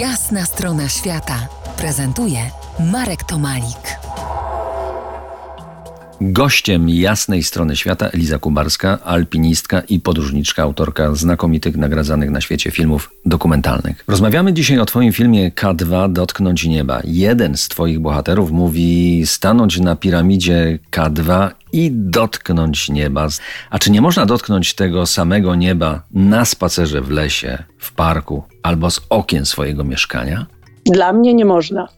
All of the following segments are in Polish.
Jasna strona świata prezentuje Marek Tomalik. Gościem jasnej strony świata Eliza Kubarska, alpinistka i podróżniczka, autorka znakomitych nagradzanych na świecie filmów dokumentalnych. Rozmawiamy dzisiaj o Twoim filmie K2 Dotknąć Nieba. Jeden z Twoich bohaterów mówi stanąć na piramidzie K2 i dotknąć nieba. A czy nie można dotknąć tego samego nieba na spacerze w lesie, w parku albo z okien swojego mieszkania? Dla mnie nie można.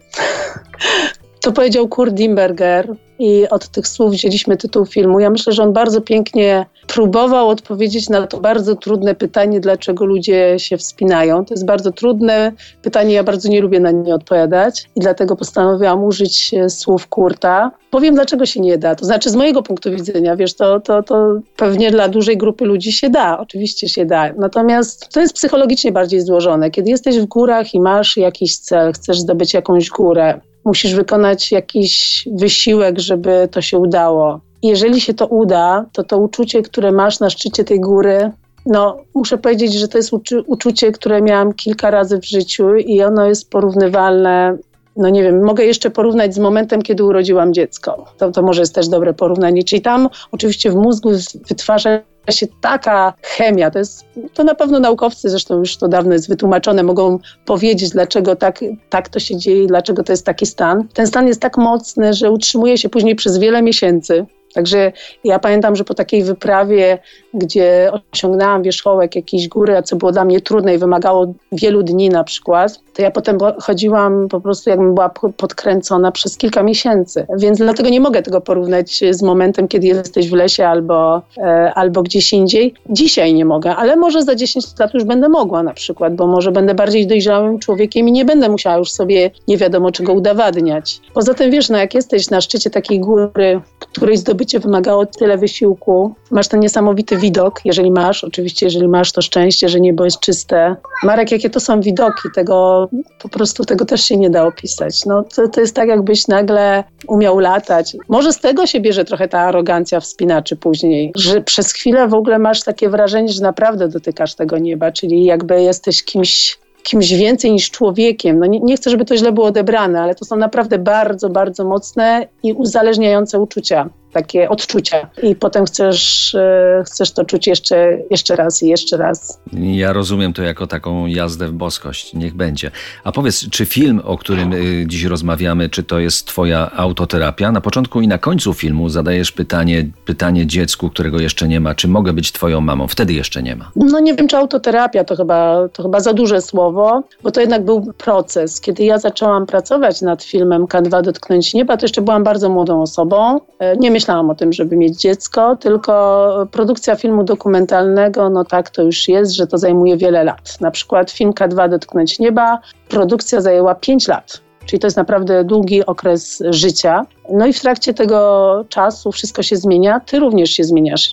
To powiedział Kurt Dimberger i od tych słów wzięliśmy tytuł filmu. Ja myślę, że on bardzo pięknie próbował odpowiedzieć na to bardzo trudne pytanie, dlaczego ludzie się wspinają. To jest bardzo trudne pytanie, ja bardzo nie lubię na nie odpowiadać i dlatego postanowiłam użyć e, słów Kurta. Powiem, dlaczego się nie da. To znaczy, z mojego punktu widzenia, wiesz, to, to, to pewnie dla dużej grupy ludzi się da, oczywiście się da. Natomiast to jest psychologicznie bardziej złożone. Kiedy jesteś w górach i masz jakiś cel, chcesz zdobyć jakąś górę, musisz wykonać jakiś wysiłek, żeby to się udało. Jeżeli się to uda, to to uczucie, które masz na szczycie tej góry, no muszę powiedzieć, że to jest uczucie, które miałam kilka razy w życiu i ono jest porównywalne no nie wiem, mogę jeszcze porównać z momentem, kiedy urodziłam dziecko. To, to może jest też dobre porównanie. Czyli tam oczywiście w mózgu wytwarza się taka chemia, to jest, to na pewno naukowcy, zresztą już to dawno jest wytłumaczone, mogą powiedzieć, dlaczego tak, tak to się dzieje, dlaczego to jest taki stan. Ten stan jest tak mocny, że utrzymuje się później przez wiele miesięcy. Także ja pamiętam, że po takiej wyprawie, gdzie osiągnęłam wierzchołek jakiejś góry, co było dla mnie trudne i wymagało wielu dni na przykład, to ja potem chodziłam po prostu jakbym była podkręcona przez kilka miesięcy. Więc dlatego nie mogę tego porównać z momentem, kiedy jesteś w lesie albo, e, albo gdzieś indziej. Dzisiaj nie mogę, ale może za 10 lat już będę mogła na przykład, bo może będę bardziej dojrzałym człowiekiem i nie będę musiała już sobie nie wiadomo czego udowadniać. Poza tym wiesz, no jak jesteś na szczycie takiej góry, której zdobycie wymagało tyle wysiłku, masz ten niesamowity widok, jeżeli masz, oczywiście jeżeli masz to szczęście, że niebo jest czyste. Marek, jakie to są widoki, tego po prostu tego też się nie da opisać. No, to, to jest tak, jakbyś nagle umiał latać. Może z tego się bierze trochę ta arogancja wspinaczy później, że przez chwilę w ogóle masz takie wrażenie, że naprawdę dotykasz tego nieba, czyli jakby jesteś kimś kimś więcej niż człowiekiem. No nie, nie, chcę, żeby to źle było odebrane, ale to są naprawdę bardzo, bardzo mocne i uzależniające uczucia takie odczucia i potem chcesz, e, chcesz to czuć jeszcze, jeszcze raz i jeszcze raz. Ja rozumiem to jako taką jazdę w boskość. Niech będzie. A powiedz, czy film, o którym y, dziś rozmawiamy, czy to jest twoja autoterapia? Na początku i na końcu filmu zadajesz pytanie, pytanie dziecku, którego jeszcze nie ma, czy mogę być twoją mamą? Wtedy jeszcze nie ma. No nie wiem, czy autoterapia to chyba, to chyba za duże słowo, bo to jednak był proces. Kiedy ja zaczęłam pracować nad filmem K2 Dotknąć Nieba, to jeszcze byłam bardzo młodą osobą. E, nie myślałam o tym, żeby mieć dziecko, tylko produkcja filmu dokumentalnego, no tak to już jest, że to zajmuje wiele lat. Na przykład film K2 Dotknąć Nieba, produkcja zajęła 5 lat. Czyli to jest naprawdę długi okres życia. No i w trakcie tego czasu wszystko się zmienia, ty również się zmieniasz.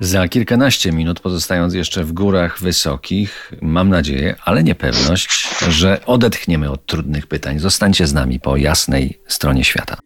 Za kilkanaście minut, pozostając jeszcze w górach wysokich, mam nadzieję, ale niepewność, że odetchniemy od trudnych pytań. Zostańcie z nami po jasnej stronie świata.